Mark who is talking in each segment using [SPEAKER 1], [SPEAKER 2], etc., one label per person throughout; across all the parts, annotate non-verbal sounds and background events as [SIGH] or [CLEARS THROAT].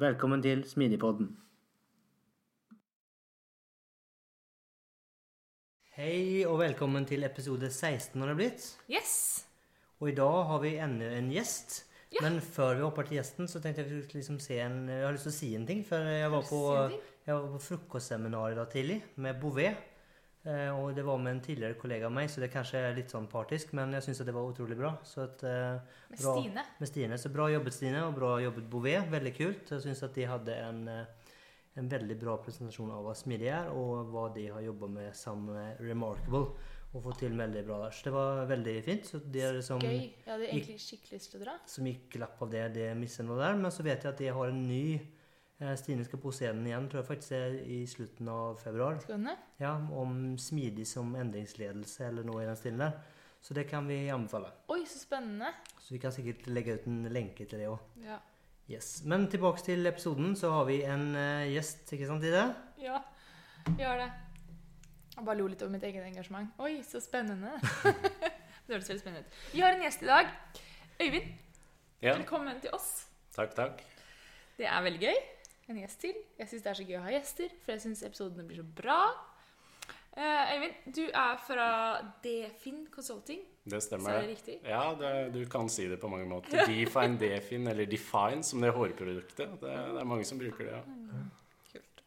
[SPEAKER 1] Velkommen til Smidigpodden. Hei og velkommen til episode 16 har det blitt.
[SPEAKER 2] Yes!
[SPEAKER 1] Og i dag har vi enda en gjest.
[SPEAKER 2] Ja.
[SPEAKER 1] Men før vi hopper til gjesten, så tenkte jeg vi skulle liksom se en Jeg har lyst til å si en ting. For jeg var på, jeg var på frokostseminar i dag tidlig med Bouvet. Eh, og det var med en tidligere kollega av meg, så det kanskje er litt sånn partisk, men jeg syns det var utrolig bra. Så at, eh,
[SPEAKER 2] Med
[SPEAKER 1] bra-
[SPEAKER 2] Stine.
[SPEAKER 1] Med Stine. Så bra jobbet, Stine, og bra jobbet Bouvet. Veldig kult. Jeg syns at de hadde en, eh, en veldig bra presentasjon av hva smidig er, og hva de har jobba med som med remarkable. Og fått til veldig bra der. Så det var veldig fint. Så dere som
[SPEAKER 2] Gøy. Jeg hadde egentlig skikkelig lyst til å dra.
[SPEAKER 1] som gikk glapp av det, det misset noe der. Men så vet jeg at de har en ny Stine skal på scenen igjen, tror jeg faktisk er i slutten av februar.
[SPEAKER 2] Skåne.
[SPEAKER 1] Ja, Om smidig som endringsledelse eller noe i den stilen der. Så det kan vi anbefale.
[SPEAKER 2] Oi, så spennende.
[SPEAKER 1] Så vi kan sikkert legge ut en lenke til det òg.
[SPEAKER 2] Ja.
[SPEAKER 1] Yes. Men tilbake til episoden, så har vi en uh, gjest, ikke sant, Ide?
[SPEAKER 2] ja. Vi har det. Jeg bare lo litt over mitt eget engasjement. Oi, så spennende. [LAUGHS] det høres veldig spennende ut. Vi har en gjest i dag. Øyvind,
[SPEAKER 3] Ja,
[SPEAKER 2] velkommen til oss.
[SPEAKER 3] takk, takk.
[SPEAKER 2] Det er veldig gøy. En gjest til. Jeg syns det er så gøy å ha gjester, for jeg syns episodene blir så bra. Eh, Øyvind, du er fra Defin Consulting.
[SPEAKER 3] Det stemmer.
[SPEAKER 2] Så er det riktig?
[SPEAKER 3] Ja, det, du kan si det på mange måter. [LAUGHS] Define, Defin eller Define, som det hårproduktet. Det, det er mange som bruker det. ja.
[SPEAKER 2] Kult.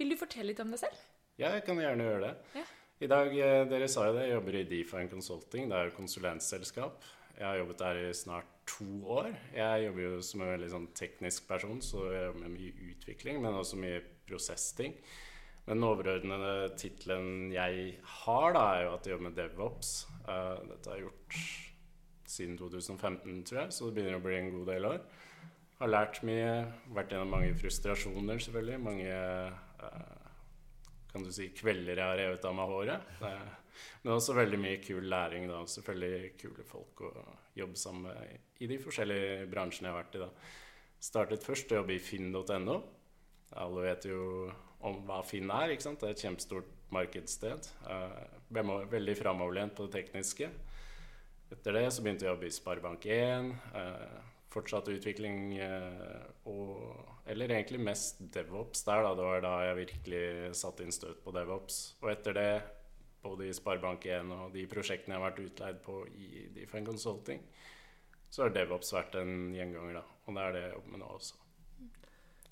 [SPEAKER 2] Vil du fortelle litt om deg selv?
[SPEAKER 3] Ja, jeg kan gjerne gjøre det.
[SPEAKER 2] Ja.
[SPEAKER 3] I dag, eh, dere sa jo det, jeg jobber i Define Consulting. Det er jo konsulentselskap. Jeg har jobbet der i snart to år. Jeg jobber jo som en veldig sånn teknisk person, så jeg jobber med mye utvikling, men også mye prosessting. Men den overordnede tittelen jeg har, da, er jo at jeg jobber med DevOps. Uh, dette har jeg gjort siden 2015, tror jeg, så det begynner å bli en god del år. Har lært mye, vært gjennom mange frustrasjoner, selvfølgelig. Mange uh, kan du si, kvelder jeg har revet av meg håret. Det er- Men også veldig mye kul læring. da, Selvfølgelig kule folk å jobbe sammen i de forskjellige bransjene jeg har vært i. da. Startet først å jobbe i finn.no. Alle vet jo om hva Finn er. ikke sant? Det er et kjempestort markedssted. Eh, veldig framoverlent på det tekniske. Etter det så begynte jeg å jobbe i Sparebank1. Eh, fortsatt utvikling eh, og Eller egentlig mest DevOps der, da. Det var da jeg virkelig satte inn støt på DevOps. Og etter det, både i Sparebank1 og de prosjektene jeg har vært utleid på i Define Consulting, så har DevOps vært en gjenganger, da. Og det er det jeg jobber med nå også.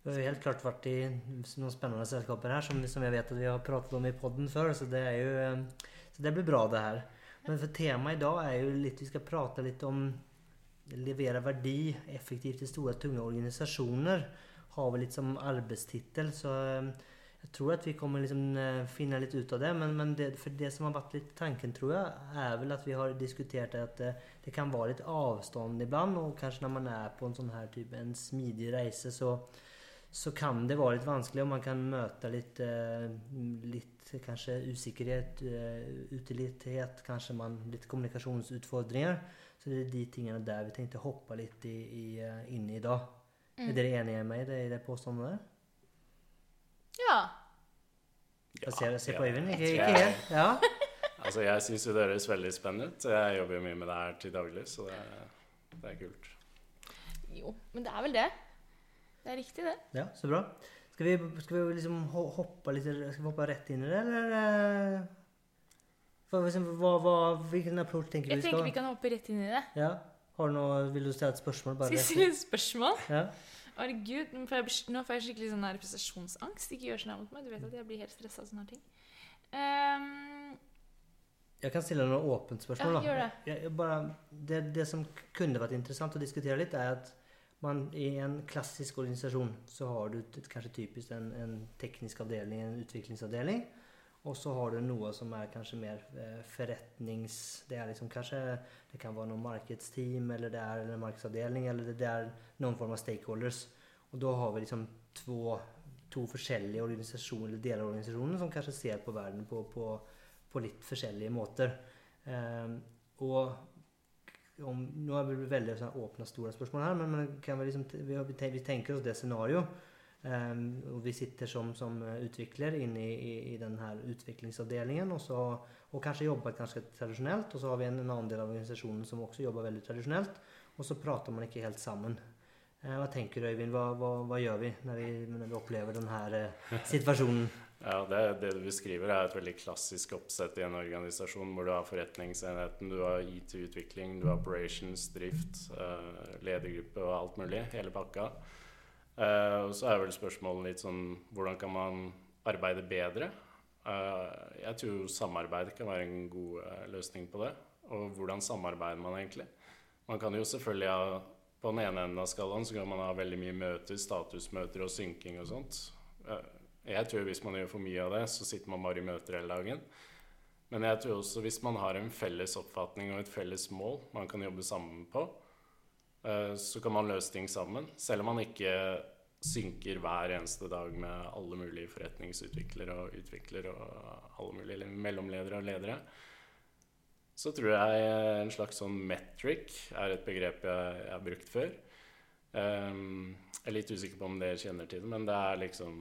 [SPEAKER 1] Vi har helt klart vært i noen spennende selskaper her, som, som jeg vet at vi har pratet om i podden før. Så det, jo, eh, så det blir bra, det her. Men for temaet i dag er jo litt Vi skal prate litt om levere verdi effektivt til store, tunge organisasjoner. Har vi litt som arbeidstittel. Så eh, jeg tror at vi kommer liksom eh, finne litt ut av det. Men, men det, for det som har vært litt tanken, tror jeg, er vel at vi har diskutert at det, det kan være litt avstand iblant. Og kanskje når man er på en sånn her type en smidig reise, så så kan det være litt vanskelig, og man kan møte litt, eh, litt kanskje usikkerhet, eh, kanskje man, litt kommunikasjonsutfordringer. Så det er de tingene der vi tenkte hoppe litt i, i, eh, inn i dag. Er dere enige med meg i det påståendet der?
[SPEAKER 2] Ja.
[SPEAKER 1] ja ser, ser på Øyvind. Ikke, ikke helt? Ja. [LAUGHS]
[SPEAKER 3] Altså, jeg syns jo det høres veldig spennende ut. Jeg jobber jo mye med det her til daglig, så det, det er kult.
[SPEAKER 2] Jo, men det er vel det. Det er riktig, det.
[SPEAKER 1] ja, så bra. Skal vi, skal vi liksom hoppe litt Skal vi hoppe rett inn i det, eller? eh? Hva, liksom, hva, hva, hvilken approach tenker du
[SPEAKER 2] Jeg tenker vi kan hoppe rett inn i det.
[SPEAKER 1] Ja. Har du noe, vil du stille et spørsmål? Bare
[SPEAKER 2] Skal jeg stille et spørsmål?
[SPEAKER 1] Ja.
[SPEAKER 2] Herregud, nå får jeg, skikkelig sånn her prestasjonsangst. Ikke gjør sånn her mot meg. Du vet at jeg blir helt stressa av sånne ting. Um,
[SPEAKER 1] Jeg kan stille noe åpent spørsmål.
[SPEAKER 2] Ja, det.
[SPEAKER 1] Jeg, jeg bare, det, det som kunne vært interessant å diskutere litt, er at man i en klassisk organisasjon så har du et, kanskje typisk en, en teknisk avdeling, en utviklingsavdeling. Og så har du noe som er kanskje mer eh, forretnings... Det er liksom kanskje Det kan være noe markedsteam, eller det er en markedsavdeling, eller det, er noen form av stakeholders. Og da har vi liksom to, to forskjellige organisasjoner, eller deler av organisasjonen som kanskje ser på verden på, på, på litt forskjellige måter. Um, og om, nå er vi veldig sånn, åpne, store spørsmål her, men, men kan vi, liksom, vi, vi tenker oss det scenarioet. Ehm, og vi sitter som, som eh, utvikler inne i, i, i den utviklingsavdelingen og, så, og kanskje jobber ganske tradisjonelt. Og så har vi en, en annen del av organisasjonen som også jobber veldig tradisjonelt. Og så prater man ikke helt sammen. Eh, hva tenker du, Øyvind? Hva, hva, hva gjør vi når vi, når vi opplever denne situasjonen?
[SPEAKER 3] Ja, det, det du beskriver, er et veldig klassisk oppsett i en organisasjon hvor du har forretningsenheten, du har IT-utvikling, du har operations, drift, eh, ledergruppe og alt mulig. Hele pakka. Eh, og så er vel spørsmålet litt sånn Hvordan kan man arbeide bedre? Eh, jeg tror samarbeid kan være en god eh, løsning på det. Og hvordan samarbeider man egentlig? Man kan jo selvfølgelig ha På den ene enden av skalaen så kan man ha veldig mye møter, statusmøter og synking og sånt. Jeg tror hvis man gjør for mye av det, så sitter man bare i møter hele dagen. Men jeg tror også hvis man har en felles oppfatning og et felles mål man kan jobbe sammen på, så kan man løse ting sammen. Selv om man ikke synker hver eneste dag med alle mulige forretningsutviklere og utviklere og alle mulige mellomledere og ledere. Så tror jeg en slags sånn metric er et begrep jeg, jeg har brukt før. Um, jeg er litt usikker på om dere kjenner til det, men det er liksom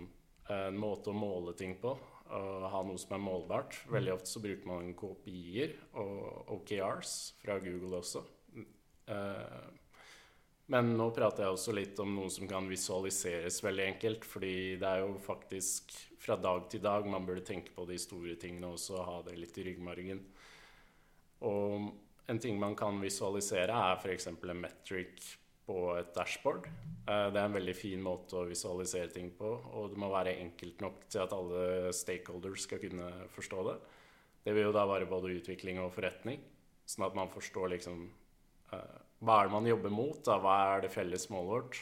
[SPEAKER 3] en måte å måle ting på. Og ha noe som er målbart. Veldig ofte så bruker man KPI-er og OKRs fra Google også. Eh, men nå prater jeg også litt om noe som kan visualiseres veldig enkelt. Fordi det er jo faktisk fra dag til dag man burde tenke på de store tingene også, og ha det litt i ryggmargen. Og en ting man kan visualisere, er f.eks. en metric på et dashboard. Eh, Det er en veldig fin måte å visualisere ting på, og det må være enkelt nok til at alle stakeholders skal kunne forstå det. Det vil jo da være både utvikling og forretning, sånn at man forstår liksom eh, Hva er det man jobber mot? da? Hva er det felles målet vårt?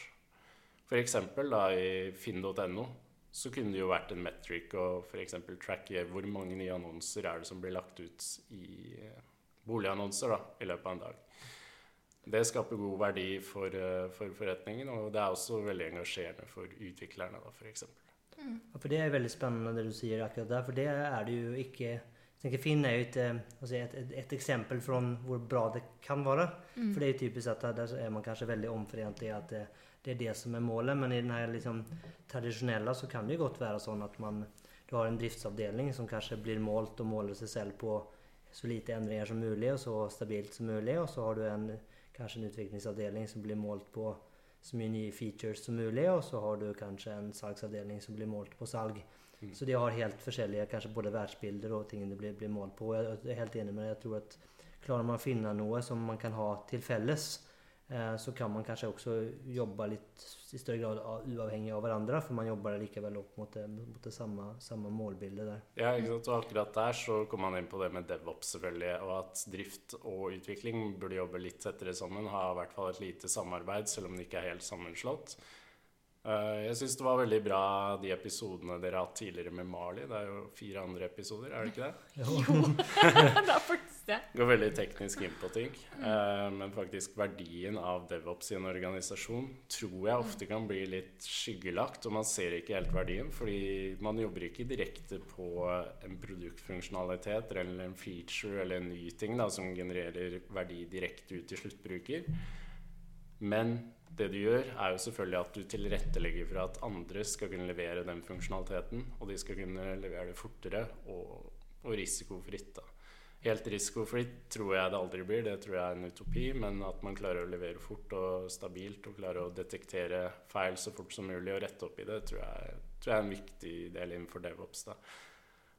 [SPEAKER 3] For da i finn.no så kunne det jo vært en metric å f.eks. tracke hvor mange nye annonser er det som blir lagt ut i eh, boligannonser da, i løpet av en dag. Det skaper god verdi for, eh, for forretningen, og det er også veldig engasjerende for utviklerne, da, eksempel.
[SPEAKER 1] Ja, for Det er veldig spennende det du sier akkurat der. For det er det jo ikke jeg tenker Finn er jo et, eh, altså et, et, et eksempel fra hvor bra det kan være. For det er jo typisk at der der er man kanskje veldig omforent i at det, det er det som er målet. Men i den her liksom tradisjonelle så kan det jo godt være sånn at man du har en driftsavdeling som kanskje blir målt og måler seg selv på så lite endringer som mulig og så stabilt som mulig. Og så har du en, kanskje en utviklingsavdeling som blir målt på så mye nye features som mulig, og så har du kanskje en salgsavdeling som blir målt på salg. Så de har helt forskjellige kanskje både verdensbilder og ting det blir, blir målt på. Jeg er helt enig med deg. Jeg tror at klarer man å finne noe som man kan ha til felles, eh, så kan man kanskje også jobbe litt i større grad uavhengig av hverandre, for man jobber likevel opp mot det, mot det samme, samme målbildet der.
[SPEAKER 3] Ja, ikke sant? Og akkurat der så kom man inn på det med DevOps, selvfølgelig, og at drift og utvikling burde jobbe litt tettere sammen, ha i hvert fall et lite samarbeid, selv om det ikke er helt sammenslått. Eh, Jeg syns det var veldig bra de episodene dere har hatt tidligere med Mali. Det er jo fire andre episoder, er det ikke det? [LAUGHS] [LAUGHS]
[SPEAKER 2] Jo, det er faktisk det.
[SPEAKER 3] Går veldig teknisk inn på ting. eh, men faktisk verdien av DevOps i en organisasjon tror jeg ofte kan bli litt skyggelagt, og man ser ikke helt verdien. Fordi man jobber ikke direkte på en produktfunksjonalitet eller en feature eller en ny ting da, som genererer verdi direkte ut til sluttbruker. Men det du gjør, er jo selvfølgelig at du tilrettelegger for at andre skal kunne levere den funksjonaliteten, og de skal kunne levere det fortere og, og risikofritt. da. Helt risikofritt tror jeg det aldri blir, det tror jeg er en utopi. Men at man klarer å levere fort og stabilt og klarer å detektere feil så fort som mulig og rette opp i det, tror jeg, tror jeg er en viktig del innenfor DevOps. da.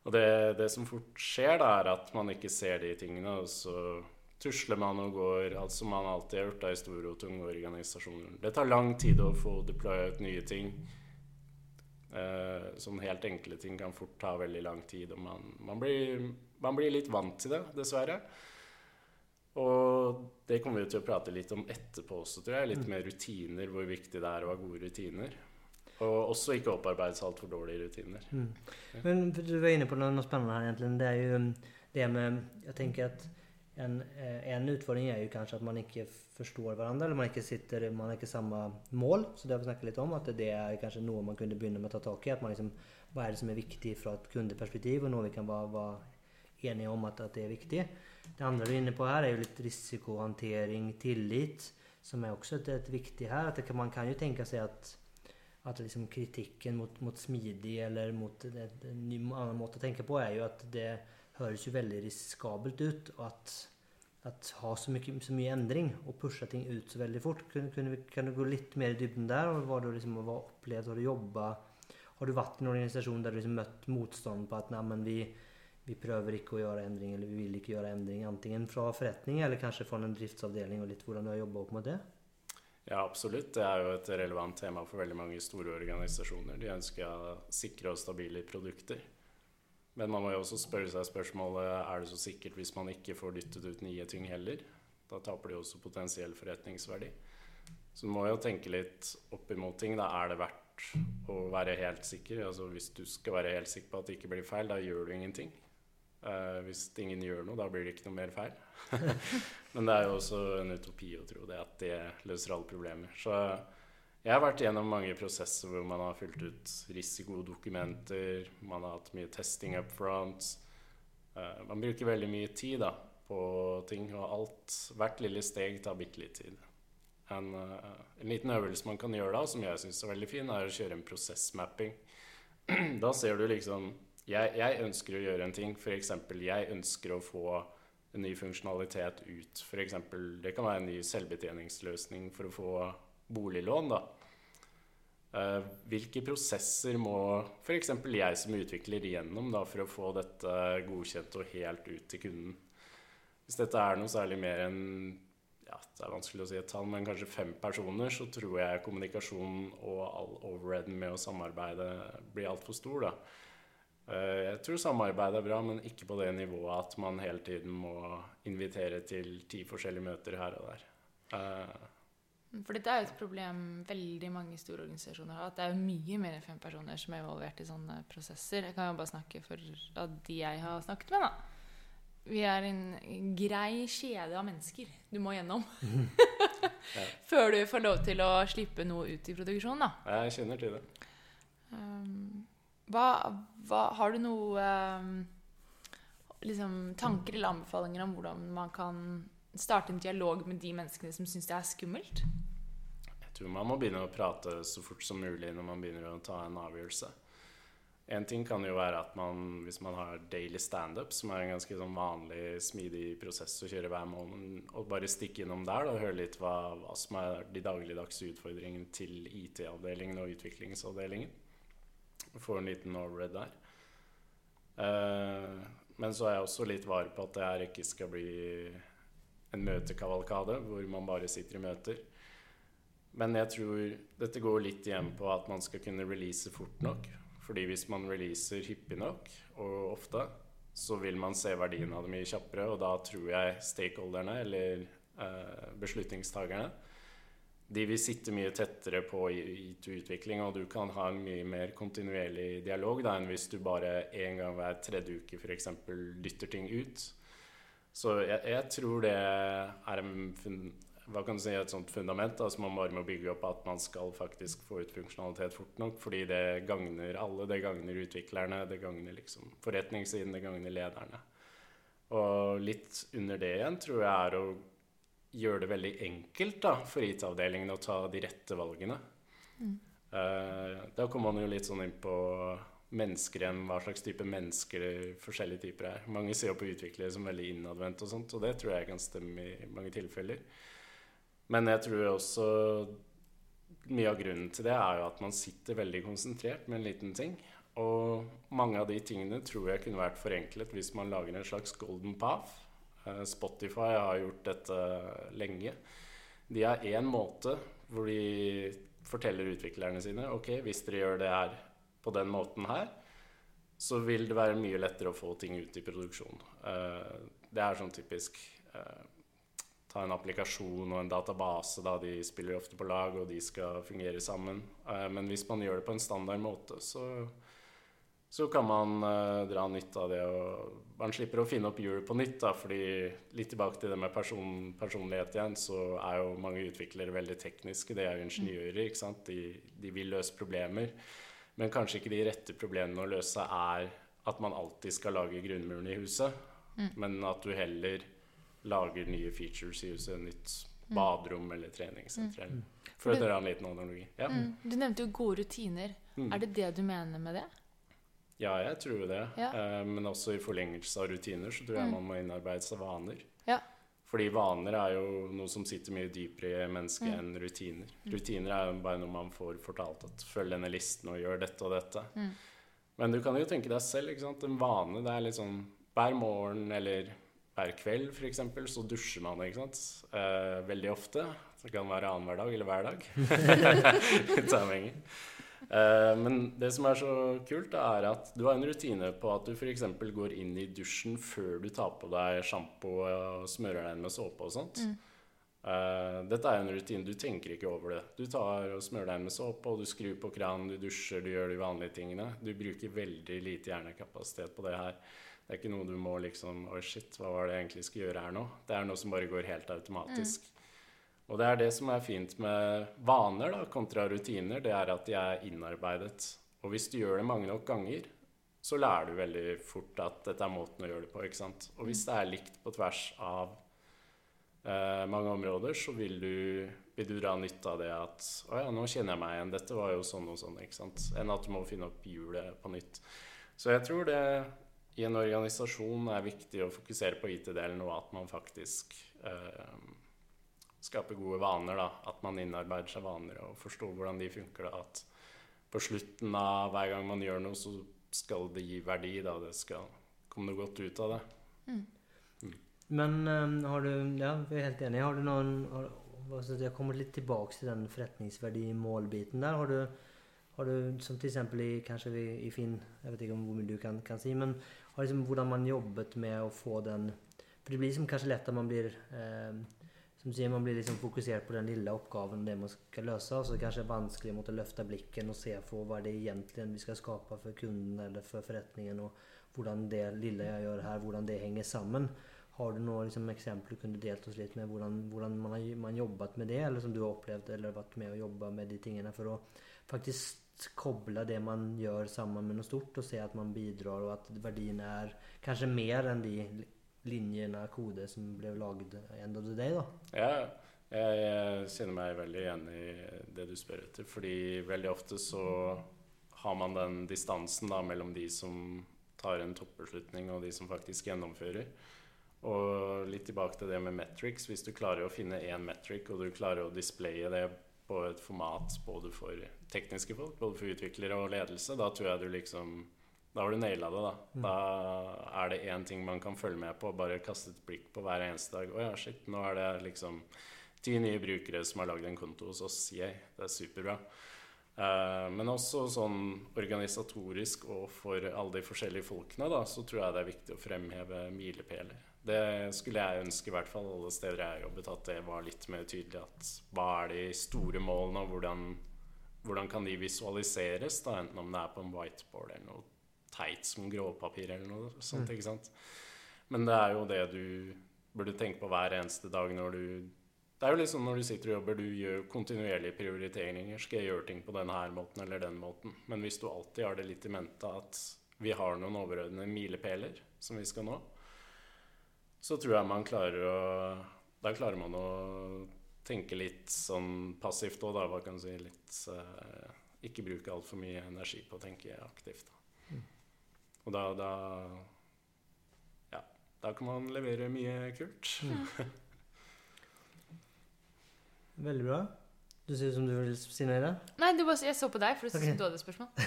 [SPEAKER 3] Og det, det som fort skjer, da, er at man ikke ser de tingene, og så tusler man og går, alt som man alltid har gjort i store og tunge organisasjoner. Det tar lang tid å få deployet nye ting. Eh, sånn helt enkle ting kan fort ta veldig lang tid, og man, man, blir, man blir litt vant til det, dessverre. Og det kommer vi til å prate litt om etterpå også, tror jeg. Litt
[SPEAKER 1] Mm.
[SPEAKER 3] mer rutiner, hvor viktig det er å ha gode rutiner. Og også ikke opparbeide seg altfor dårlige rutiner.
[SPEAKER 1] Mm. Men du var inne på noe, noe spennende her egentlig. Det er jo um, det med Jeg tenker at en, eh, en utfordring er jo kanskje at man ikke forstår hverandre, eller man ikke sitter Man har ikke samme mål. Så det har vi snakket litt om, at det er kanskje noe man kunne begynne med å ta tak i. At man liksom Hva er det som er viktig fra et kundeperspektiv, og noe vi kan være, være enige om at, at det er viktig. Det andre du er inne på her, er jo litt risikohåndtering, tillit, som er også et, et viktig her. At kan, man kan jo tenke seg at at liksom kritikken mot, mot smidig eller mot en annen måte å tenke på, er jo at det høres jo veldig risikabelt ut. At, at ha så mye, så mye endring og pushe ting ut så veldig fort. Kunne, kunne kan du gå litt mer i dybden der? og Hva du liksom har opplevd? Har du jobba Har du vært i en organisasjon der du liksom møtt motstand på at nei, men vi, vi prøver ikke å gjøre endring, eller vi vil ikke gjøre endring, enten fra forretning eller kanskje fra en driftsavdeling, og litt hvordan du har jobba opp mot det?
[SPEAKER 3] Ja, absolutt. Det er jo et relevant tema for veldig mange store organisasjoner. De ønsker sikre og stabile produkter. Men man må jo også spørre seg spørsmålet er det så sikkert hvis man ikke får dyttet ut nye ting heller. Da taper de også potensiell forretningsverdi. Så du må jo tenke litt opp imot ting. Da er det verdt å være helt sikker. Altså Hvis du skal være helt sikker på at det ikke blir feil, da gjør du ingenting. Uh, hvis ingen gjør noe, da blir det ikke noe mer feil. [LAUGHS] Men det er jo også en utopi å tro det at det løser alle problemer. Så jeg har vært gjennom mange prosesser hvor man har fylt ut risikodokumenter, man har hatt mye testing up front. Eh, man bruker veldig mye tid da, på ting, og alt, hvert lille steg tar bitte litt tid. En, eh, en liten øvelse man kan gjøre da, som jeg syns er veldig fin, er å kjøre en prosessmapping. [CLEARS THROAT] da ser du liksom jeg, jeg ønsker å gjøre en ting, f.eks. jeg ønsker å få en ny funksjonalitet ut. For eksempel, det kan være en ny selvbetjeningsløsning for å få boliglån. da. Eh, hvilke prosesser må f.eks. jeg som utvikler igjennom da, for å få dette godkjent og helt ut til kunden? Hvis dette er noe særlig mer enn ja, det er vanskelig å si et tall, men kanskje fem personer, så tror jeg kommunikasjonen og all overheaden med å samarbeide blir altfor stor. da. Eh, Jeg tror samarbeid er bra, men ikke på det nivået at man hele tiden må invitere til ti forskjellige møter her og der.
[SPEAKER 2] For dette er jo et problem veldig mange store organisasjoner har. At det er mye mer enn fem personer som er involvert i sånne prosesser. Jeg kan jo bare snakke for de jeg har snakket med, da. Vi er en grei kjede av mennesker du må gjennom. [LAUGHS] [LAUGHS] Før du får lov til å slippe noe ut i produksjonen, da.
[SPEAKER 3] Jeg kjenner til det.
[SPEAKER 2] Um, hva, hva, har du noe um, liksom, tanker eller anbefalinger om hvordan man kan starte en dialog med de menneskene som syns det er skummelt?
[SPEAKER 3] Jeg tror man må begynne å prate så fort som mulig når man begynner å ta en avgjørelse. En ting kan jo være at man, hvis man har daily standup, som er en ganske sånn vanlig, smidig prosess å kjøre hver måned, og bare stikke innom der og høre litt hva, hva som er de dagligdagse utfordringene til IT-avdelingen og utviklingsavdelingen. Få en liten overread der. Eh, men så er jeg også litt var på at det her ikke skal bli en møtekavalkade hvor man bare sitter i møter. Men jeg tror dette går litt igjen på at man skal kunne release fort nok. Fordi hvis man releaser hyppig nok og ofte, så vil man se verdien av det mye kjappere. Og da tror jeg stakeholderne, eller eh, beslutningstagerne, de vil sitte mye tettere på IT-utvikling, og du kan ha en mye mer kontinuerlig dialog da, enn hvis du bare en gang hver tredje uke f.eks. dytter ting ut. Så jeg, jeg tror det er en hva kan du si, et sånt fundament da, som man bare må bygge opp at man skal faktisk få ut funksjonalitet fort nok, fordi det gagner alle. Det gagner utviklerne, det gagner liksom forretningssiden, det gagner lederne. Og litt under det igjen tror jeg er å gjøre det veldig enkelt da, for IT-avdelingen å ta de rette valgene.
[SPEAKER 2] Mm.
[SPEAKER 3] Uh, da kommer man jo litt sånn inn på mennesker igjen, hva slags type mennesker forskjellige typer er. Mange ser jo på utviklere som veldig innadvendt og sånt, og det tror jeg kan stemme i mange tilfeller. Men jeg tror også mye av grunnen til det er jo at man sitter veldig konsentrert med en liten ting. Og mange av de tingene tror jeg kunne vært forenklet hvis man lager en slags golden path. Eh, Spotify har gjort dette lenge. De har én måte hvor de forteller utviklerne sine ok, hvis dere gjør det her på den måten her, så vil det være mye lettere å få ting ut i produksjon. Eh, det er sånn typisk eh, Ta en applikasjon og en database. da De spiller ofte på lag, og de skal fungere sammen. Eh, men hvis man gjør det på en standard måte, så, så kan man dra nytte av det. Og man slipper å finne opp hjulet på nytt. da, fordi litt tilbake til det med person, personlighet igjen, så er jo mange utviklere veldig tekniske. Det er jo ingeniører. ikke sant? De, de vil løse problemer. Men kanskje ikke de rette problemene å løse er at man alltid skal lage grunnmuren i huset, men at du heller lager nye features i huset. Nytt baderom eller treningssenter. Mm. For å dra en liten analogi. Ja.
[SPEAKER 4] Mm. Du nevnte jo gode rutiner.
[SPEAKER 3] Mm.
[SPEAKER 4] Er det det du mener med det?
[SPEAKER 3] ja, jeg tror det.
[SPEAKER 4] Ja.
[SPEAKER 3] Eh, men også i forlengelse av rutiner så tror jeg man må innarbeide seg vaner.
[SPEAKER 4] Ja.
[SPEAKER 3] Fordi vaner er jo noe som sitter mye dypere i mennesket enn rutiner. Rutiner er jo bare noe man får fortalt at følg denne listen og gjør dette og dette. Men du kan jo tenke deg selv, ikke sant. En vane, det er litt sånn hver morgen eller hver kveld f.eks. så dusjer man, ikke sant. Eh, veldig ofte. Det kan være annenhver dag eller hver dag. [LAUGHS] Litt avhengig. Eh, men det som er så kult, er at du har en rutine på at du f.eks. går inn i dusjen før du tar på deg sjampo og smører deg inn med såpe og sånt. Eh, dette er en rutine. Du tenker ikke over det. Du tar og smører deg inn med såpe, og du skrur på kranen, du dusjer, du gjør de vanlige tingene. Du bruker veldig lite hjernekapasitet på det her. Det er ikke noe du må liksom Oi, shit, hva var det jeg egentlig skulle gjøre her nå? Det er noe som bare går helt automatisk. Og det er det som er fint med vaner da, kontra rutiner, det er at de er innarbeidet. Og hvis du gjør det mange nok ganger, så lærer du veldig fort at dette er måten å gjøre det på. ikke sant? Og hvis det er likt på tvers av eh, mange områder, så vil du, vil du dra nytte av det at Å ja, nå kjenner jeg meg igjen. Dette var jo sånn og sånn. ikke sant? Enn at du må finne opp hjulet på nytt. Så jeg tror det i en organisasjon er viktig å fokusere på IT-delen, og at man faktisk eh, skaper gode vaner. da, At man innarbeider seg vaner og forstår hvordan de funker. da, At på slutten av hver gang man gjør noe, så skal det gi verdi. da, Det skal komme noe godt ut av det.
[SPEAKER 1] Men um, har du Ja, vi er helt enige. Har du noen har, altså, jeg kommer litt tilbake til den forretningsverdi-målbiten der. Har du, har du som til eksempel i, kanskje i, i Finn Jeg vet ikke om hvor mye du kan, kan si, men har liksom hvordan man jobbet med å få den For det blir liksom kanskje lett at man blir eh, som sier, Man blir liksom fokusert på den lille oppgaven det man skal løse. Så er det er vanskelig å måtte løfte blikken og se på hva det egentlig vi skal skape for kunden eller for forretningen. Og hvordan det lille jeg gjør her, hvordan det henger sammen. Har du noen liksom, eksempler du kunne delt oss litt med hvordan, hvordan man har man jobbet med det, eller som du har opplevd eller vært med å jobbe med de tingene for å faktisk koble det man gjør sammen med noe stort, og se at man bidrar, og at verdien er kanskje mer enn de linjene av kode som ble laget end of the day, da.
[SPEAKER 3] Ja, jeg, jeg kjenner meg veldig igjen i det du spør etter. Fordi veldig ofte så har man den distansen da mellom de som tar en toppbeslutning, og de som faktisk gjennomfører. Og litt tilbake til det med metrics. Hvis du klarer å finne én metric, og du klarer å displaye det på et format både for tekniske folk, både for utviklere og ledelse, da tror jeg du liksom Da har du naila det, da. Da er det én ting man kan følge med på, bare kaste et blikk på hver eneste dag. Å ja, shit, nå er det liksom ti nye brukere som har lagd en konto hos oss. Yay, det er superbra. Uh, men også sånn organisatorisk og for alle de forskjellige folkene, da, så tror jeg det er viktig å fremheve milepæler. Det skulle jeg ønske, i hvert fall alle steder jeg har jobbet, at det var litt mer tydelig. At hva er de store målene, og hvordan, hvordan kan de visualiseres? da, Enten om det er på en whiteboard eller noe teit som gråpapir eller noe sånt. ikke sant? Men det er jo det du burde tenke på hver eneste dag når du Det er jo liksom når du sitter og jobber, du gjør kontinuerlige prioriteringer. Skal jeg gjøre ting på denne måten eller den måten? Men hvis du alltid har det litt i mente at vi har noen overordnede milepæler som vi skal nå, så tror jeg man klarer å Da klarer man å tenke litt sånn passivt òg, da. Hva kan du si? Litt eh, Ikke bruke altfor mye energi på å tenke aktivt. Da. Og da, da Ja. Da kan man levere mye kult. [LAUGHS]
[SPEAKER 1] Veldig bra. Du ser ut som du vil si noe i det?
[SPEAKER 4] Nei, det var, jeg så på deg, for du
[SPEAKER 1] okay.
[SPEAKER 4] syntes du hadde et spørsmål. [LAUGHS]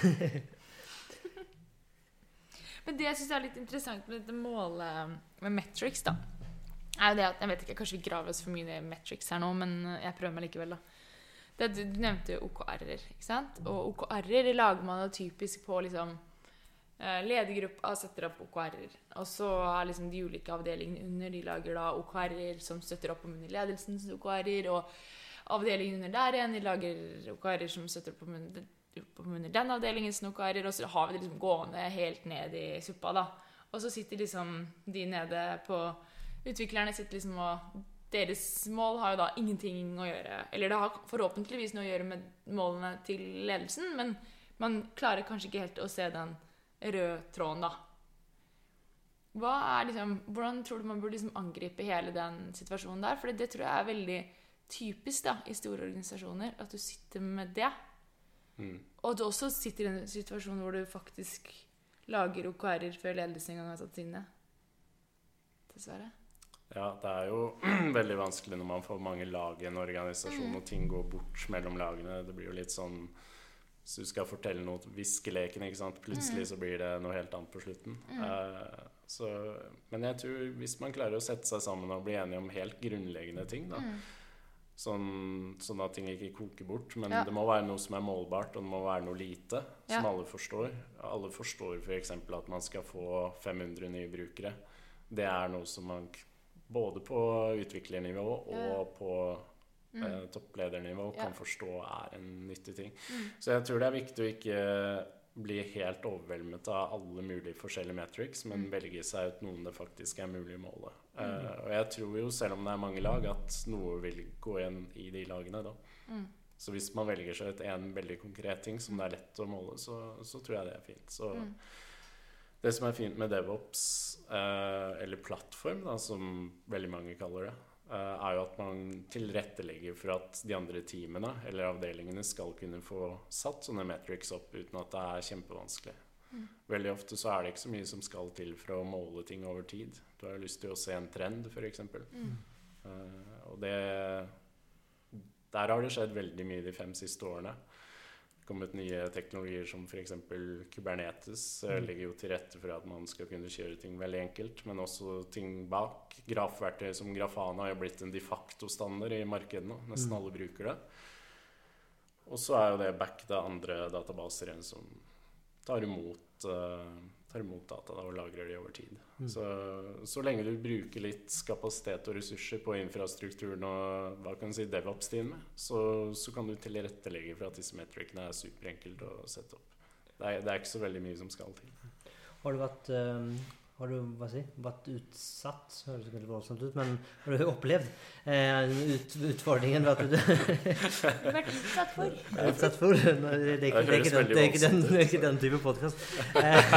[SPEAKER 4] Men det jeg syns er litt interessant med dette målet med metrics, da, er jo det at Jeg vet ikke, kanskje vi graver oss for mye ned i metrics her nå, men jeg prøver meg likevel, da. det, Du nevnte OKR-er, ikke sant? Og OKR-er lager man jo typisk på liksom eh, Ledergruppa setter opp OKR-er. Og så er liksom de ulike avdelingene under De lager da OKR-er som støtter opp om under ledelsens OKR-er. Og avdelingen under der igjen de lager OKR-er som støtter opp om under, under den avdelingens OKR-er. Og så har vi det liksom gående helt ned i suppa, da. Og så sitter liksom de nede på Utviklerne sitter liksom og Deres mål har jo da ingenting å gjøre Eller det har forhåpentligvis noe å gjøre med målene til ledelsen, men man klarer kanskje ikke helt å se den røde tråden, da. Liksom, hvordan tror du man burde liksom angripe hele den situasjonen der? For det tror jeg er veldig typisk da, i store organisasjoner, at du sitter med det.
[SPEAKER 3] Mm.
[SPEAKER 4] Og du også sitter i en situasjon hvor du faktisk lager OKR-er før ledelsen engang har satt sine. Dessverre.
[SPEAKER 3] Ja, det er jo [CLEARS THROAT] veldig vanskelig når man får mange lag i en organisasjon, og ting går bort mellom lagene. Det blir jo litt sånn Hvis du skal fortelle noe viskeleken, ikke sant. Plutselig så blir det noe helt annet på slutten. Uh, så, men jeg tror hvis man klarer å sette seg sammen og bli enige om helt grunnleggende ting, da, sånn, sånn at ting ikke koker bort, men
[SPEAKER 4] Ja.
[SPEAKER 3] det må være noe som er målbart, og det må være noe lite, som
[SPEAKER 4] Ja.
[SPEAKER 3] alle forstår. Alle forstår f.eks. at man skal få 500 nye brukere. Det er noe som man både på utviklernivå og
[SPEAKER 4] Ja.
[SPEAKER 3] på eh, toppledernivå
[SPEAKER 4] Ja.
[SPEAKER 3] kan forstå er en nyttig ting. Så jeg tror det er viktig å ikke bli helt overveldet av alle mulige forskjellige metrics, men velge seg ut noen det faktisk er mulig å måle. Eh, og jeg tror jo, selv om det er mange lag, at noe vil gå igjen i de lagene da. Så hvis man velger seg ut en veldig konkret ting som det er lett å måle, så, så tror jeg det er fint. Så det som er fint med DevOps, uh, eller plattform, da, som veldig mange kaller det, er jo at man tilrettelegger for at de andre teamene eller avdelingene skal kunne få satt sånne metrics opp uten at det er kjempevanskelig. Veldig ofte så er det ikke så mye som skal til for å måle ting over tid. Du har jo lyst til å se en trend, f.eks. Uh, og det Der har det skjedd veldig mye de fem siste årene. Det er kommet nye teknologier som f.eks. Kubernetes eh, legger jo til rette for at man skal kunne kjøre ting veldig enkelt, men også ting bak. Grafverktøy som Grafana har jo blitt en de facto-standard i markedet nå. Nesten alle bruker det. Og så er jo det backed av andre databaser enn som tar imot, eh, tar imot data da, og lagrer de over tid. Så, så lenge du bruker litt kapasitet og ressurser på infrastrukturen og hva kan du si, DevOps-teamet, så, så kan du tilrettelegge for at disse metricene er superenkelt å sette opp. Det er, det er ikke så veldig mye som skal til.
[SPEAKER 1] Har du vært eh, har du hva si, vært utsatt Høres veldig voldsomt ut, men har du opplevd eh, ut, utfordringen ved at du
[SPEAKER 4] Vært utsatt for.
[SPEAKER 1] utsatt for? Nei, Det er ikke, det er ikke, den, det er ikke, den, det er ikke den type podkast.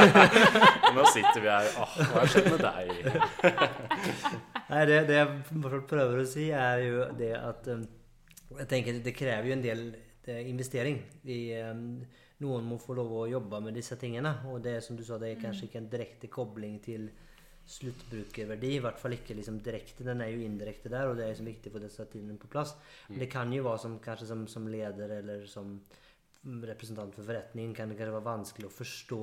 [SPEAKER 1] [LAUGHS]
[SPEAKER 3] Nå sitter vi her Åh, hva har skjedd med deg? [LAUGHS]
[SPEAKER 1] Nei, det, det jeg prøver å si, er jo det at um, Jeg tenker det krever jo en del det, investering. I, um, noen må få lov å jobbe med disse tingene. Og det som du sa, det er kanskje ikke en direkte kobling til sluttbrukerverdi. I hvert fall ikke liksom direkte. Den er jo indirekte der, og det er liksom viktig få disse tingene på plass. Men det kan jo være som, kanskje som, som leder eller som representant for forretningen kan det kanskje være vanskelig å forstå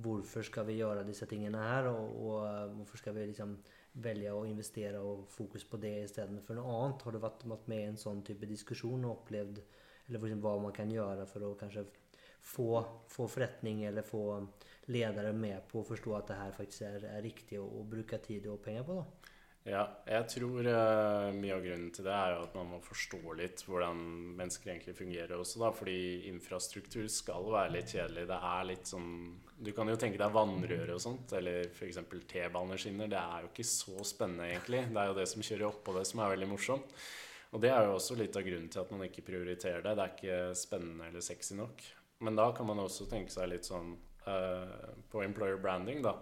[SPEAKER 1] hvorfor skal vi gjøre disse tingene her, og, og uh, hvorfor skal vi liksom velge å investere og fokus på det istedenfor noe annet. Har du vært, med i en sånn type diskusjon og opplevd eller liksom hva man kan gjøre for å kanskje få, få forretning eller få ledere med på å forstå at det her faktisk er, er riktig å, å bruke tid og penger på? da?
[SPEAKER 3] Ja, jeg tror uh, mye av grunnen til det er jo at man må forstå litt hvordan mennesker egentlig fungerer også, da. Fordi infrastruktur skal være litt kjedelig. Det er litt sånn Du kan jo tenke deg vannrør og sånt, eller f.eks. T-baneskinner. Det er jo ikke så spennende, egentlig. Det er jo det som kjører oppå det, som er veldig morsomt. Og det er jo også litt av grunnen til at man ikke prioriterer det. Det er ikke spennende eller sexy nok. Men da kan man også tenke seg litt sånn uh, på employer branding, da.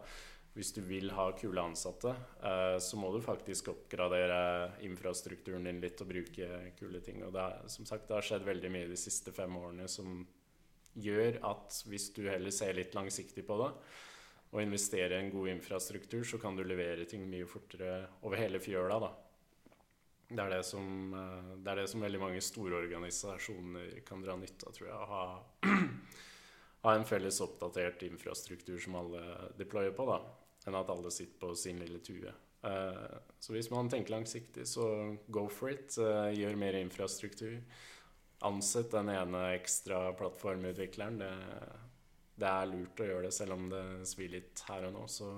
[SPEAKER 3] Hvis du vil ha kule ansatte, uh, så må du faktisk oppgradere infrastrukturen din litt og bruke kule ting. Og det, er, som sagt, det har skjedd veldig mye de siste fem årene som gjør at hvis du heller ser litt langsiktig på det, og investerer i en god infrastruktur, så kan du levere ting mye fortere over hele fjøla. da. Det er det, som, eh, det er det som veldig mange store organisasjoner kan dra nytte av, tror jeg. Å ha, [CLEARS THROAT] ha en felles oppdatert infrastruktur som alle deployer på, da. Enn at alle sitter på sin lille tue. Eh, så hvis man tenker langsiktig, så go for it. Eh, gjør mer infrastruktur. ansett den ene ekstra plattformutvikleren. Det, det er lurt å gjøre det, selv om det svir litt her og nå. Så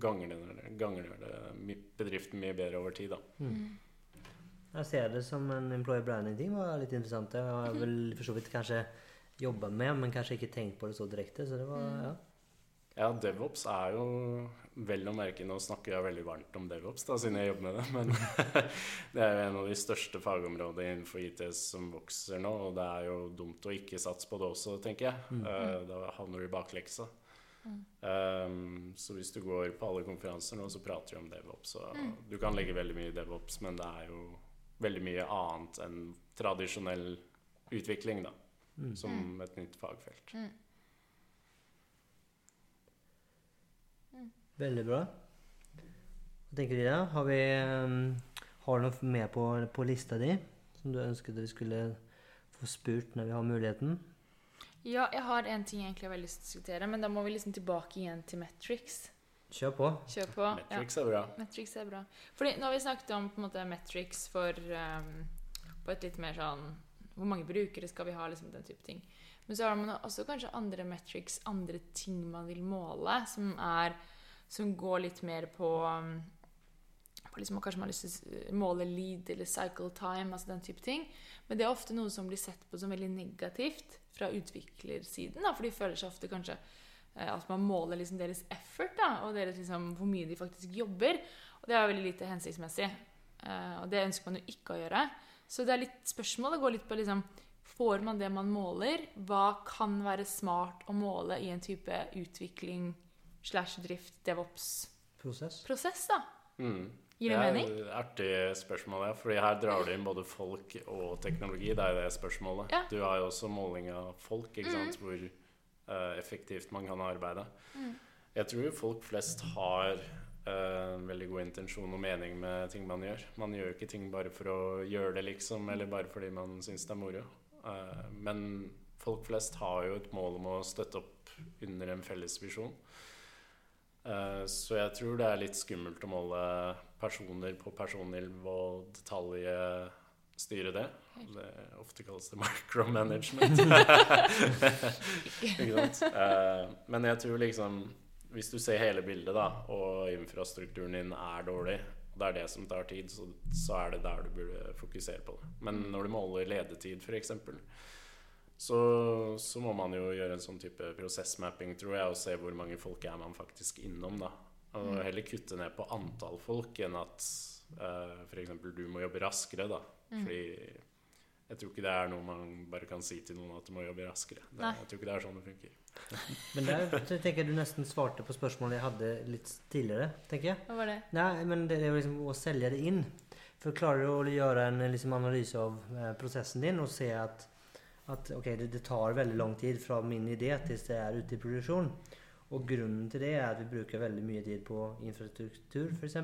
[SPEAKER 3] ganger det, ganger det bedriften mye bedre over tid, da.
[SPEAKER 1] Jeg ser det som en employer branding-ting var litt interessant. Det har jeg vel for så vidt kanskje jobba med, men kanskje ikke tenkt på det så direkte. Så det var, ja.
[SPEAKER 3] Ja, DevOps er jo vel å merke Nå snakker jeg veldig varmt om DevOps, da, siden jeg jobber med det. Men [LAUGHS] det er jo en av de største fagområdene innenfor IT som vokser nå. Og det er jo dumt å ikke satse på det også, tenker jeg. Eh, da havner du i bakleksa. Um, så hvis du går på alle konferanser nå, så prater vi om DevOps. Mm. du kan legge veldig mye i DevOps, men det er jo veldig mye annet enn tradisjonell utvikling, da. Som et nytt fagfelt.
[SPEAKER 1] Veldig bra. Hva tenker du da? Har, vi, um, har du noe mer på, på lista di som du ønsket vi skulle få spurt når vi har muligheten?
[SPEAKER 4] Ja, jeg har en ting jeg egentlig har veldig lyst til å diskutere, men da må vi liksom tilbake igjen til Metrics.
[SPEAKER 1] Kjør på.
[SPEAKER 4] Kjør på. Ja.
[SPEAKER 3] Metrics er bra.
[SPEAKER 4] Metrics er bra. Fordi nå har vi snakket om på en måte metrics for um, på et litt mer sånn Hvor mange brukere skal vi ha? liksom Den type ting. Men så har man også kanskje andre metrics, andre ting man vil måle, som er Som går litt mer på, um, på liksom, Kanskje man har lyst til å måle lead eller cycle time, altså den type ting. Men det er ofte noe som blir sett på som veldig negativt fra utviklersiden. Da, for de føler seg ofte kanskje eh, at man måler liksom deres effort da, og deres liksom, hvor mye de faktisk jobber. Og det er veldig lite hensiktsmessig. Eh, og det ønsker man jo ikke å gjøre. Så det er litt spørsmålet går litt på liksom Får man det man måler? Hva kan være smart å måle i en type utvikling slash drift DevOps-prosess,
[SPEAKER 1] Prosess.
[SPEAKER 4] da?
[SPEAKER 3] Mm.
[SPEAKER 4] Gir det
[SPEAKER 3] er
[SPEAKER 4] mening?
[SPEAKER 3] et Artig spørsmål, ja. Fordi her drar du inn både folk og teknologi. Det er jo det spørsmålet.
[SPEAKER 4] Ja. Mm.
[SPEAKER 3] Du har jo også måling av folk, ikke sant? hvor uh, effektivt man kan arbeide.
[SPEAKER 4] Mm.
[SPEAKER 3] Jeg tror folk flest har en veldig god intensjon og mening med ting man gjør. Man gjør ikke ting bare for å gjøre det, liksom, eller bare fordi man syns det er moro. Uh, men folk flest har jo et mål om å støtte opp under en felles visjon. Eh, Så jeg tror det er litt skummelt å måle personer på personnivå og detaljstyre det. det ofte kalles det [LAUGHS] micromanagement. [LAUGHS] Ikke sant? Eh, Men jeg tror liksom Hvis du ser hele bildet, da, og infrastrukturen din er dårlig, og det er det som tar tid, så, så er det der du burde fokusere på det. Men når du måler ledetid, f.eks., så, så må man jo gjøre en sånn type prosessmapping, tror jeg, og se hvor mange folk er man faktisk innom, da. Og heller kutte ned på antall folk enn at uh, f.eks. du må jobbe raskere, da. Fordi jeg tror ikke det er noe man bare kan si til noen at du må jobbe raskere. Det, jeg tror ikke det er sånn det funker. [LAUGHS]
[SPEAKER 1] Men der tenker jeg du nesten svarte på spørsmålet jeg hadde litt tidligere. tenker jeg.
[SPEAKER 4] Hva var det?
[SPEAKER 1] Nei, men det er jo liksom å selge det inn. For klarer du å gjøre en liksom, analyse av eh, prosessen din og se at, at ok, det, det tar veldig lang tid fra min idé til det er ute i produksjon. Og grunnen til det er at vi bruker veldig mye tid på infrastruktur, f.eks.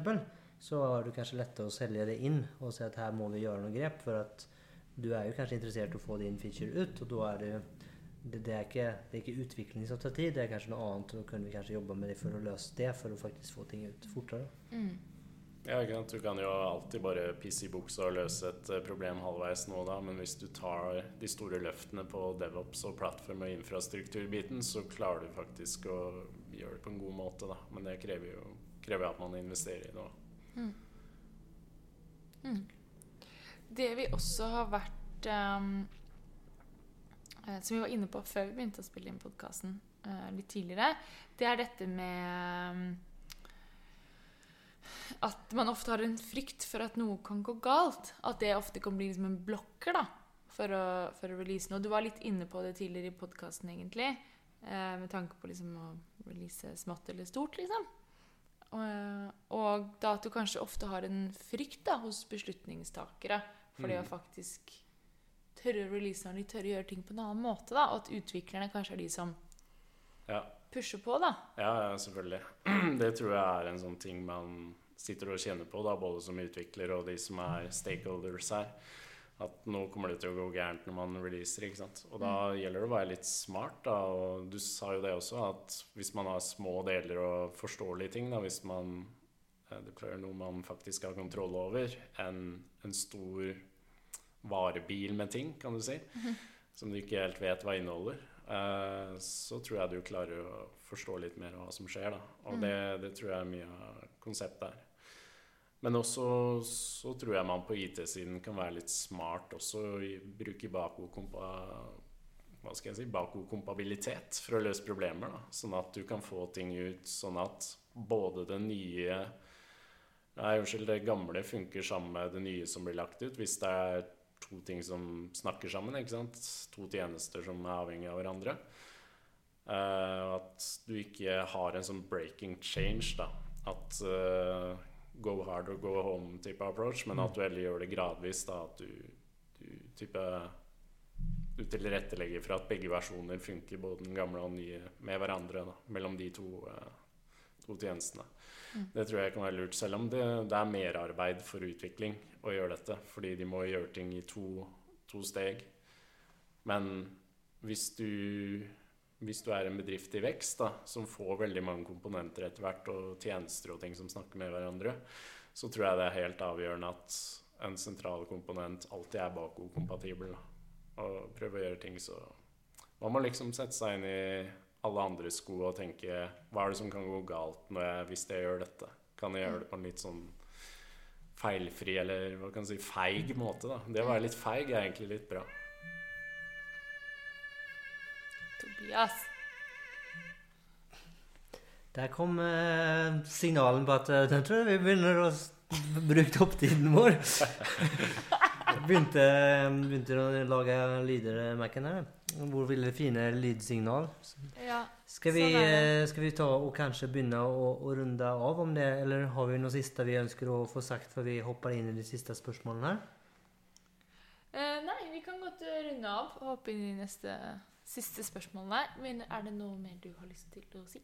[SPEAKER 1] Så har det kanskje lettere å selge det inn og si at her må vi gjøre noen grep. For at du er jo kanskje interessert i å få din feature ut, og da er det det, det, er ikke, det er ikke utvikling som tar tid, det er kanskje noe annet. Og da kunne vi kanskje jobbe med det for å løse det, for å faktisk få ting ut fortere.
[SPEAKER 4] Mm.
[SPEAKER 3] Ja, ikke sant? Du kan jo alltid bare pisse i buksa og løse et eh, problem halvveis nå da, men hvis du tar de store løftene på DevOps og plattform- og infrastrukturbiten, så klarer du faktisk å gjøre det på en god måte, da. Men det krever jo krever at man investerer i det Mm.
[SPEAKER 4] Det vi også har vært eh, Som vi var inne på før vi begynte å spille inn podkasten litt tidligere, det er dette med ehm, At man ofte har en frykt for at noe kan gå galt. At det ofte kan bli liksom en blokker da, for å, for å release noe. Du var litt inne på det tidligere i podkasten, egentlig. eh, med tanke på liksom å release smått eller stort, liksom. Og, og da at du kanskje ofte har en frykt da, hos beslutningstakere for det å
[SPEAKER 3] Mm.
[SPEAKER 4] faktisk tørre å release når de tør å gjøre ting på en annen måte. da, Og at utviklerne kanskje er de som
[SPEAKER 3] Ja.
[SPEAKER 4] pusher på. da.
[SPEAKER 3] Ja, ja, selvfølgelig. [CLEARS THROAT] Det tror jeg er en sånn ting man sitter og kjenner på, da, både som utvikler og de som er stakeholders her. At nå kommer det til å gå gærent når man releaser. ikke sant? Og da gjelder det å være litt smart. da, og Du sa jo det også, at hvis man har små deler og forståelige ting, da, hvis man eh, deployer noe man faktisk har kontroll over, enn en stor varebil med ting, kan du si, som du ikke helt vet hva inneholder, eh, så tror jeg du klarer å forstå litt mer hva som skjer. Da. Og
[SPEAKER 4] Mm.
[SPEAKER 3] det, det tror jeg er mye av konseptet her. Men også så tror jeg man på IT-siden kan være litt smart også bruke bakordkompa si, for å løse problemer. Da. Sånn at du kan få ting ut sånn at både det nye Nei, unnskyld, det gamle funker sammen med det nye som blir lagt ut. Hvis det er to ting som snakker sammen, ikke sant? To tjenester som er avhengig av hverandre. Uh, at du ikke har en sånn breaking change, da. At eh, go hard or go home-type approach, men at du heller gjør det gradvis. da, At du, du type du tilrettelegger for at begge versjoner funker, både den gamle og den nye, med hverandre. Da, mellom de to, eh, to tjenestene. Det tror jeg kan være lurt, selv om det, det er merarbeid for utvikling å gjøre dette. Fordi de må gjøre ting i to, to steg. Men hvis du, hvis du er en bedrift i vekst da, som får veldig mange komponenter etter hvert, og tjenester og ting som snakker med hverandre, så tror jeg det er helt avgjørende at en sentral komponent alltid er bakokompatibel. Og prøve å gjøre ting så Man må liksom sette seg inn i alle andres sko og tenke Hva er det som kan gå galt jeg, hvis jeg gjør dette? Kan jeg gjøre det på en litt sånn feilfri eller hva kan jeg si, feig måte? da Det å være litt feig er egentlig litt bra.
[SPEAKER 4] Tobias.
[SPEAKER 1] Der kom eh, signalen på at eh, jeg tror vi begynner å bruke opp tiden vår. [LAUGHS] begynte, begynte å lage lyder, Mac-en her. Hvor ville fine lydsignal.
[SPEAKER 4] Ja.
[SPEAKER 1] Skal vi,
[SPEAKER 4] Sånn
[SPEAKER 1] eh, skal vi ta og kanskje begynne å, å runde av om det, eller har vi noe siste vi ønsker å få sagt før vi hopper inn i de siste spørsmålene her?
[SPEAKER 4] Eh, nei, vi kan godt eh, runde av og hoppe inn i neste siste spørsmålene. Men er det noe mer du har lyst til å si?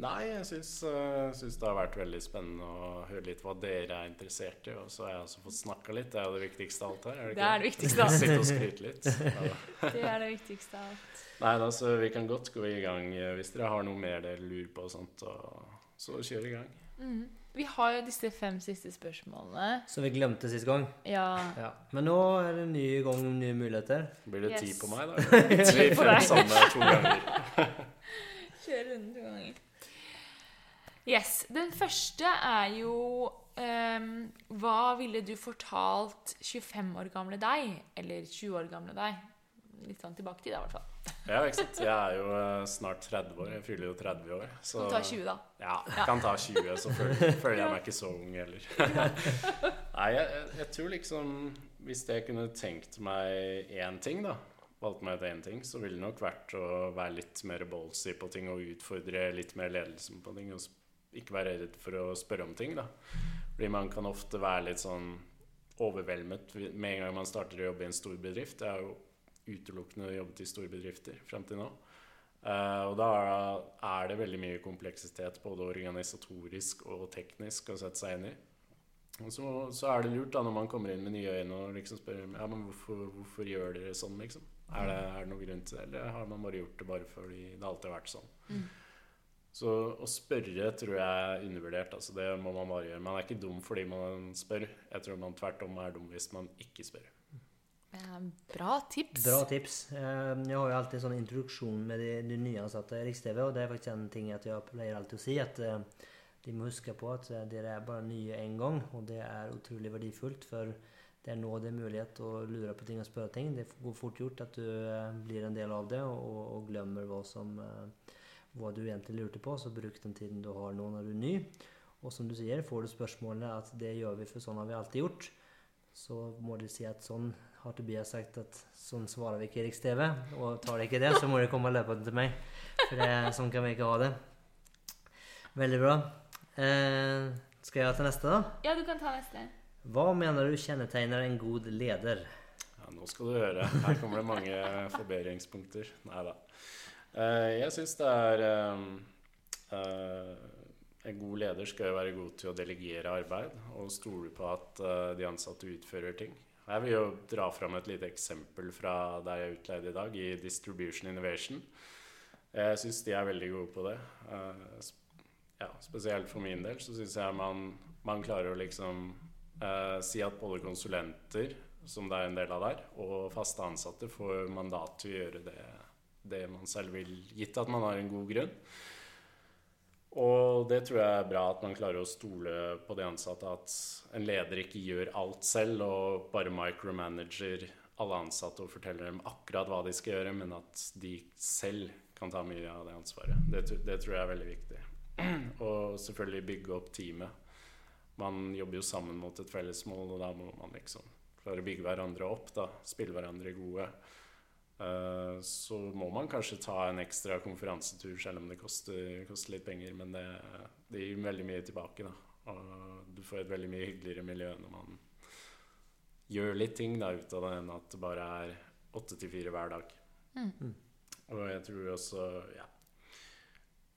[SPEAKER 3] Nei, jeg syns, eh, syns det har vært veldig spennende å høre litt hva dere er interessert i. Og så har jeg også fått snakka litt. Det er jo det viktigste av alt her. Er det,
[SPEAKER 4] Det er det viktigste av alt.
[SPEAKER 3] Sitte og skryte litt. [LAUGHS] Ja.
[SPEAKER 4] Det er det viktigste av alt.
[SPEAKER 3] Nei da, så vi kan godt gå i gang eh, hvis dere har noe mer dere lurer på og sånt. Og så kjør i gang.
[SPEAKER 4] Mhm. Vi har jo disse fem siste spørsmålene.
[SPEAKER 1] Som vi glemte sist gang.
[SPEAKER 4] Ja.
[SPEAKER 1] Ja. Men nå er det en ny gang, nye muligheter.
[SPEAKER 3] Blir det
[SPEAKER 4] Yes.
[SPEAKER 3] ti på meg, da? [LAUGHS]
[SPEAKER 4] Ti på deg.
[SPEAKER 3] samme to ganger. [LAUGHS]
[SPEAKER 4] Kjøre runden to ganger. Yes. Den første er jo um, Hva ville du fortalt 25 år gamle deg? Eller 20 år gamle deg? Litt sånn tilbake til det, i hvert fall.
[SPEAKER 3] Ja, ikke sant. Jeg er jo eh, snart 30 år. Jeg fyller jo 30 år. Så
[SPEAKER 4] du ta 20, da.
[SPEAKER 3] Ja, jeg kan ta 20, så føler, [LAUGHS] føler jeg meg ikke så ung heller. [LAUGHS] Nei, jeg, jeg, tror liksom Hvis jeg kunne tenkt meg én ting, da Valgt meg ut én ting, så ville det nok vært å være litt mer ballsy på ting og utfordre litt mer ledelsen på ting. Og ikke være redd for å spørre om ting, da. Fordi man kan ofte være litt sånn overveldet med en gang man starter å jobbe i en stor bedrift. Jeg har jo utelukkende jobbet i store bedrifter frem til nå. Eh, og da er det veldig mye kompleksitet, både organisatorisk og teknisk, å sette seg inn i. Og så, så er det lurt da når man kommer inn med nye øyne og liksom spør ja, men hvorfor, hvorfor gjør dere sånn, liksom? Er det, er det noen grunn til det, eller har man bare gjort det bare fordi det alltid har vært sånn?
[SPEAKER 4] Mm.
[SPEAKER 3] Så å spørre tror jeg er undervurdert. altså Det må man bare gjøre. Man er ikke dum fordi man spør. Jeg tror man tvert om er dum hvis man ikke spør.
[SPEAKER 4] Eh, Bra tips.
[SPEAKER 1] Bra tips. Eh, Jeg har jo alltid sånn introduksjon med de, de nyansatte i Riks-TV, og det er faktisk en ting at jeg pleier alltid å si, at eh, de må huske på at dere er bare nye én gang, og det er utrolig verdifullt, for det er nå det er mulighet å lure på ting og spørre ting. Det går fort gjort at du blir en del av det, og, og glemmer hva som hva du egentlig lurte på, så bruk den tiden du har nå når du er ny. Og som du sier, får du spørsmålene at det gjør vi, for sånn har vi alltid gjort, så må du si at sånn har Tobias sagt at sånn svarer vi ikke i Riks-TV. Og tar det ikke det, så må de komme løpende til meg. For det, sånn kan vi ikke ha det. Veldig bra. Eh, skal jeg ta neste, da?
[SPEAKER 4] Ja, du kan ta neste.
[SPEAKER 1] Hva mener du kjennetegner en god leder?
[SPEAKER 3] Ja, nå skal du høre. Her kommer det mange forbedringspunkter. Nei da. Eh, jeg syns det er eh, eh, En god leder skal jo være god til å delegere arbeid og stole på at eh, de ansatte utfører ting. Jeg vil jo dra fram et lite eksempel fra der jeg er utleid i dag, i Distribution Innovation. Jeg syns de er veldig gode på det. Eh, ja, spesielt for min del så syns jeg man, man klarer å liksom eh, si at både konsulenter som det er en del av der. Og faste ansatte får mandat til å gjøre det, det man selv vil, gitt at man har en god grunn. Og det tror jeg er bra at man klarer å stole på de ansatte. At en leder ikke gjør alt selv og bare micromanager alle ansatte og forteller dem akkurat hva de skal gjøre, men at de selv kan ta mye av det ansvaret. Det, det tror jeg er veldig viktig. [CLEARS THROAT] Og selvfølgelig bygge opp teamet. Man jobber jo sammen mot et felles mål, og da må man liksom klare å bygge hverandre opp, da. Spille hverandre gode. Eh, Så må man kanskje ta en ekstra konferansetur, selv om det koster, koster litt penger. Men det, det gir veldig mye tilbake, da. Og du får et veldig mye hyggeligere miljø når man gjør litt ting da, ut av det, enn at det bare er åtte til fire hver dag.
[SPEAKER 4] Mm.
[SPEAKER 3] Og jeg tror også ja,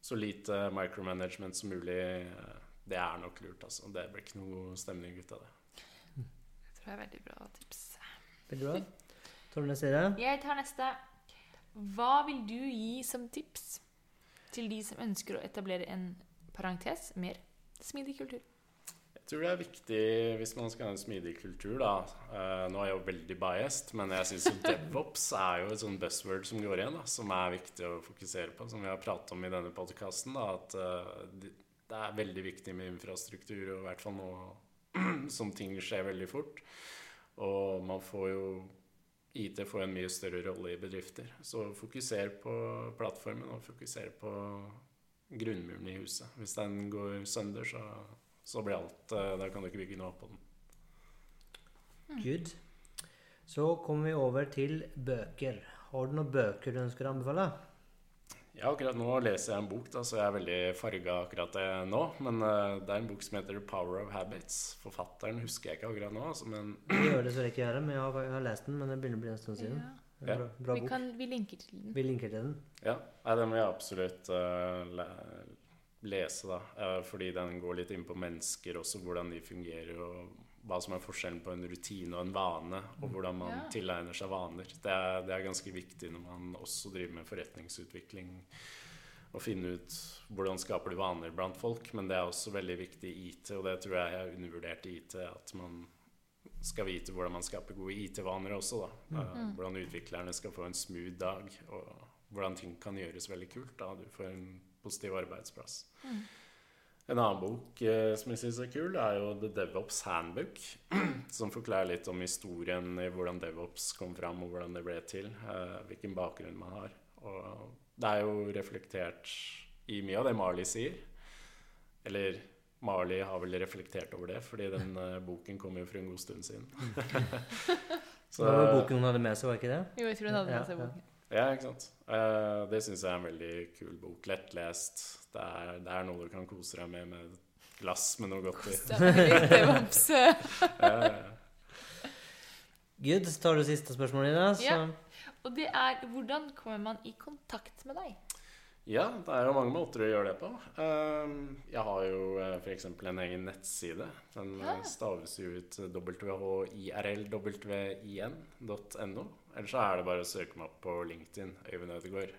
[SPEAKER 3] så lite micromanagement som mulig, eh, det er nok lurt. altså. Det blir ikke noe stemning ut av det.
[SPEAKER 4] Det tror jeg er veldig bra tips.
[SPEAKER 1] Veldig bra. Tar du neste?
[SPEAKER 4] Jeg tar neste. Hva vil du gi som tips til de som ønsker å etablere en parentes mer smidig kultur?
[SPEAKER 3] Jeg tror det er viktig hvis man skal ha en smidig kultur, da. Eh, nå er jeg jo veldig biased, men jeg syns DevOps er jo et sånn buzzword som går igjen, da, som er viktig å fokusere på. Som vi har pratet om i denne podkasten, at eh, det det er veldig viktig med infrastruktur, og i hvert fall nå [CLEARS THROAT] som ting skjer veldig fort. Og man får jo IT får en mye større rolle i bedrifter. Så fokuser på plattformen, og fokuser på grunnmuren i huset. Hvis den går sønder, så, så blir alt eh, Da kan du ikke bygge noe på den.
[SPEAKER 1] Good. Så kommer vi over til bøker. Har du noen bøker du ønsker å anbefale?
[SPEAKER 3] Ja, akkurat nå leser jeg en bok, da, så jeg er veldig farga akkurat det nå. Men uh, det er en bok som heter The Power of Habits. Forfatteren husker jeg ikke akkurat nå, altså, men
[SPEAKER 1] Vi [CLEARS THROAT] gjør det så jeg ikke gjør det, men jeg har, jeg har lest den. Men det begynner å bli en stund siden.
[SPEAKER 3] Ja.
[SPEAKER 1] Bra, bra
[SPEAKER 4] Vi,
[SPEAKER 1] bok.
[SPEAKER 4] kan, vi linker til den.
[SPEAKER 1] Vi linker til den.
[SPEAKER 3] ja. Nei, den vil jeg absolutt uh, le lese, da. Uh, fordi den går litt inn på mennesker også, hvordan de fungerer, og hva som er forskjellen på en rutine og en vane, og hvordan man
[SPEAKER 4] Ja.
[SPEAKER 3] tilegner seg vaner. Det er, det er ganske viktig når man også driver med forretningsutvikling. Å finne ut hvordan skaper du vaner blant folk, men det er også veldig viktig i IT, og det tror jeg jeg undervurdert i IT, at man skal vite hvordan man skaper gode IT-vaner også, da. Mm. Hvordan utviklerne skal få en smooth dag, og hvordan ting kan gjøres veldig kult, da du får en positiv arbeidsplass. En annen bok eh, som jeg syns er kul, er jo The DevOps Handbook. [CLEARS THROAT] Som forklarer litt om historien i hvordan DevOps kom fram, og hvordan det ble til. Eh, hvilken bakgrunn man har. Og det er jo reflektert i mye av det Marley sier. Eller Marley har vel reflektert over det, fordi den [LAUGHS] eh, boken kom jo for en god stund siden. [LAUGHS]
[SPEAKER 1] Så, det var boken hun hadde med seg, var ikke det?
[SPEAKER 4] Jo, jeg tror hun hadde med seg boken.
[SPEAKER 3] Ja, ikke sant. Eh, det syns jeg er en veldig kul bok. Lettlest. Det er, det er noe du kan kose deg med med et glass med noe godt i.
[SPEAKER 1] Good. [LAUGHS] Tar du siste spørsmålet, Ida. Så
[SPEAKER 4] Ja. Og det er hvordan kommer man i kontakt med deg?
[SPEAKER 3] Ja, det er jo mange måter å gjøre det på. Ehm, Jeg har jo f.eks. en egen nettside. Den eh,
[SPEAKER 4] Ja.
[SPEAKER 3] staves jo ut whirlwin.no. Eller så er det bare å søke meg opp på LinkedIn, Øyvind Ødegaard.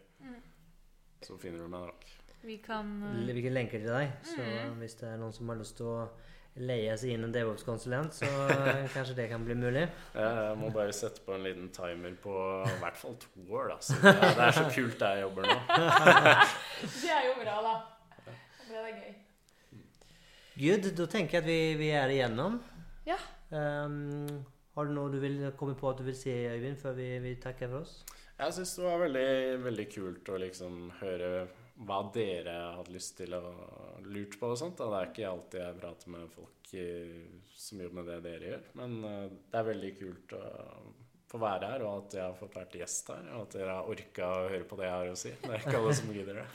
[SPEAKER 3] Så finner du meg nok.
[SPEAKER 4] Vi kan uh...
[SPEAKER 1] Vi kan lenke til deg. Så hvis det er noen som har lyst til å leie seg inn en DevOps-konsulent, så [LAUGHS] kanskje det kan bli mulig.
[SPEAKER 3] Jeg må bare sette på en liten timer på i hvert fall to år, da. Så [LAUGHS] det, det er så kult der jeg jobber nå. [LAUGHS]
[SPEAKER 4] Det er jo bra, da. Det er gøy.
[SPEAKER 1] Good. Da tenker jeg at vi, vi er igjennom.
[SPEAKER 4] Ja.
[SPEAKER 1] Um, har du noe du vil komme på at du vil si, Øyvind, før vi, vi takker for oss?
[SPEAKER 3] Jeg syns det var veldig, veldig kult å liksom høre hva dere hadde lyst til å lurt på og sånt. Da. Det er ikke alltid jeg prater med folk som jobber med det dere gjør. Men eh, det er veldig kult å få være her, og at jeg har fått vært gjest her. Og at dere har orka å høre på det jeg har å si. Det er ikke alle som gidder det. [LAUGHS]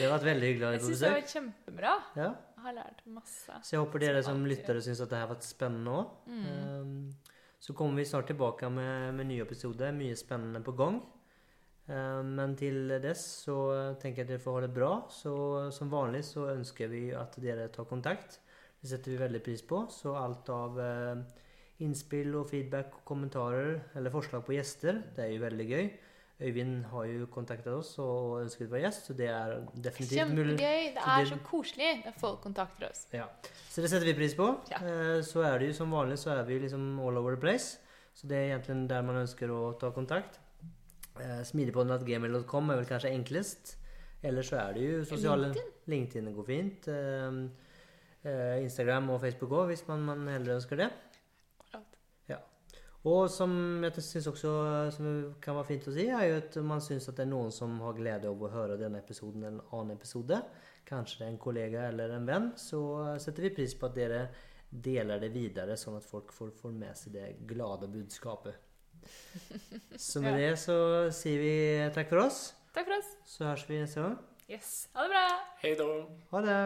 [SPEAKER 1] Det har vært veldig hyggelig å ha
[SPEAKER 4] Jeg
[SPEAKER 1] deg på
[SPEAKER 4] syns det har vært kjempebra.
[SPEAKER 1] Ja.
[SPEAKER 4] Jeg har lært masse.
[SPEAKER 1] Så jeg håper dere som lyttere syns at det har vært spennende òg.
[SPEAKER 4] Mm.
[SPEAKER 1] Så kommer vi snart tilbake med, med nye episoder. Mye spennende på gang. Eh, Men til dess så tenker jeg at dere får ha det bra. Så som vanlig så ønsker vi at dere tar kontakt. Det setter vi veldig pris på. Så alt av eh, innspill og feedback og kommentarer eller forslag på gjester, det er jo veldig gøy. Øyvind har jo kontaktet oss og ønsket å være gjest, så det er definitivt.
[SPEAKER 4] Kjempegøy. Det er så koselig når folk kontakter oss.
[SPEAKER 1] Ja. Så det setter vi pris på.
[SPEAKER 4] Ja.
[SPEAKER 1] Eh, Så er det jo som vanlig så er vi liksom all over the place. Så det er egentlig der man ønsker å ta kontakt. Eh, Smidigpodden.gmail.com er vel kanskje enklest. Eller så er det jo sosiale LinkedIn går fint. Eh, eh, Instagram og Facebook òg, hvis man, man heller ønsker det. Ja. Og som jeg syns også som kan være fint å si, er jo at man syns at det er noen som har glede av å høre denne episoden eller en annen episode, kanskje det er en kollega eller en venn, så setter vi pris på at dere deler det videre, sånn at folk får, får med seg det glade budskapet. Så med det så sier vi takk for oss.
[SPEAKER 4] Takk for oss.
[SPEAKER 1] Så høres vi neste gang.
[SPEAKER 4] Yes. Ha det bra.
[SPEAKER 3] Hei då!
[SPEAKER 1] Ha det!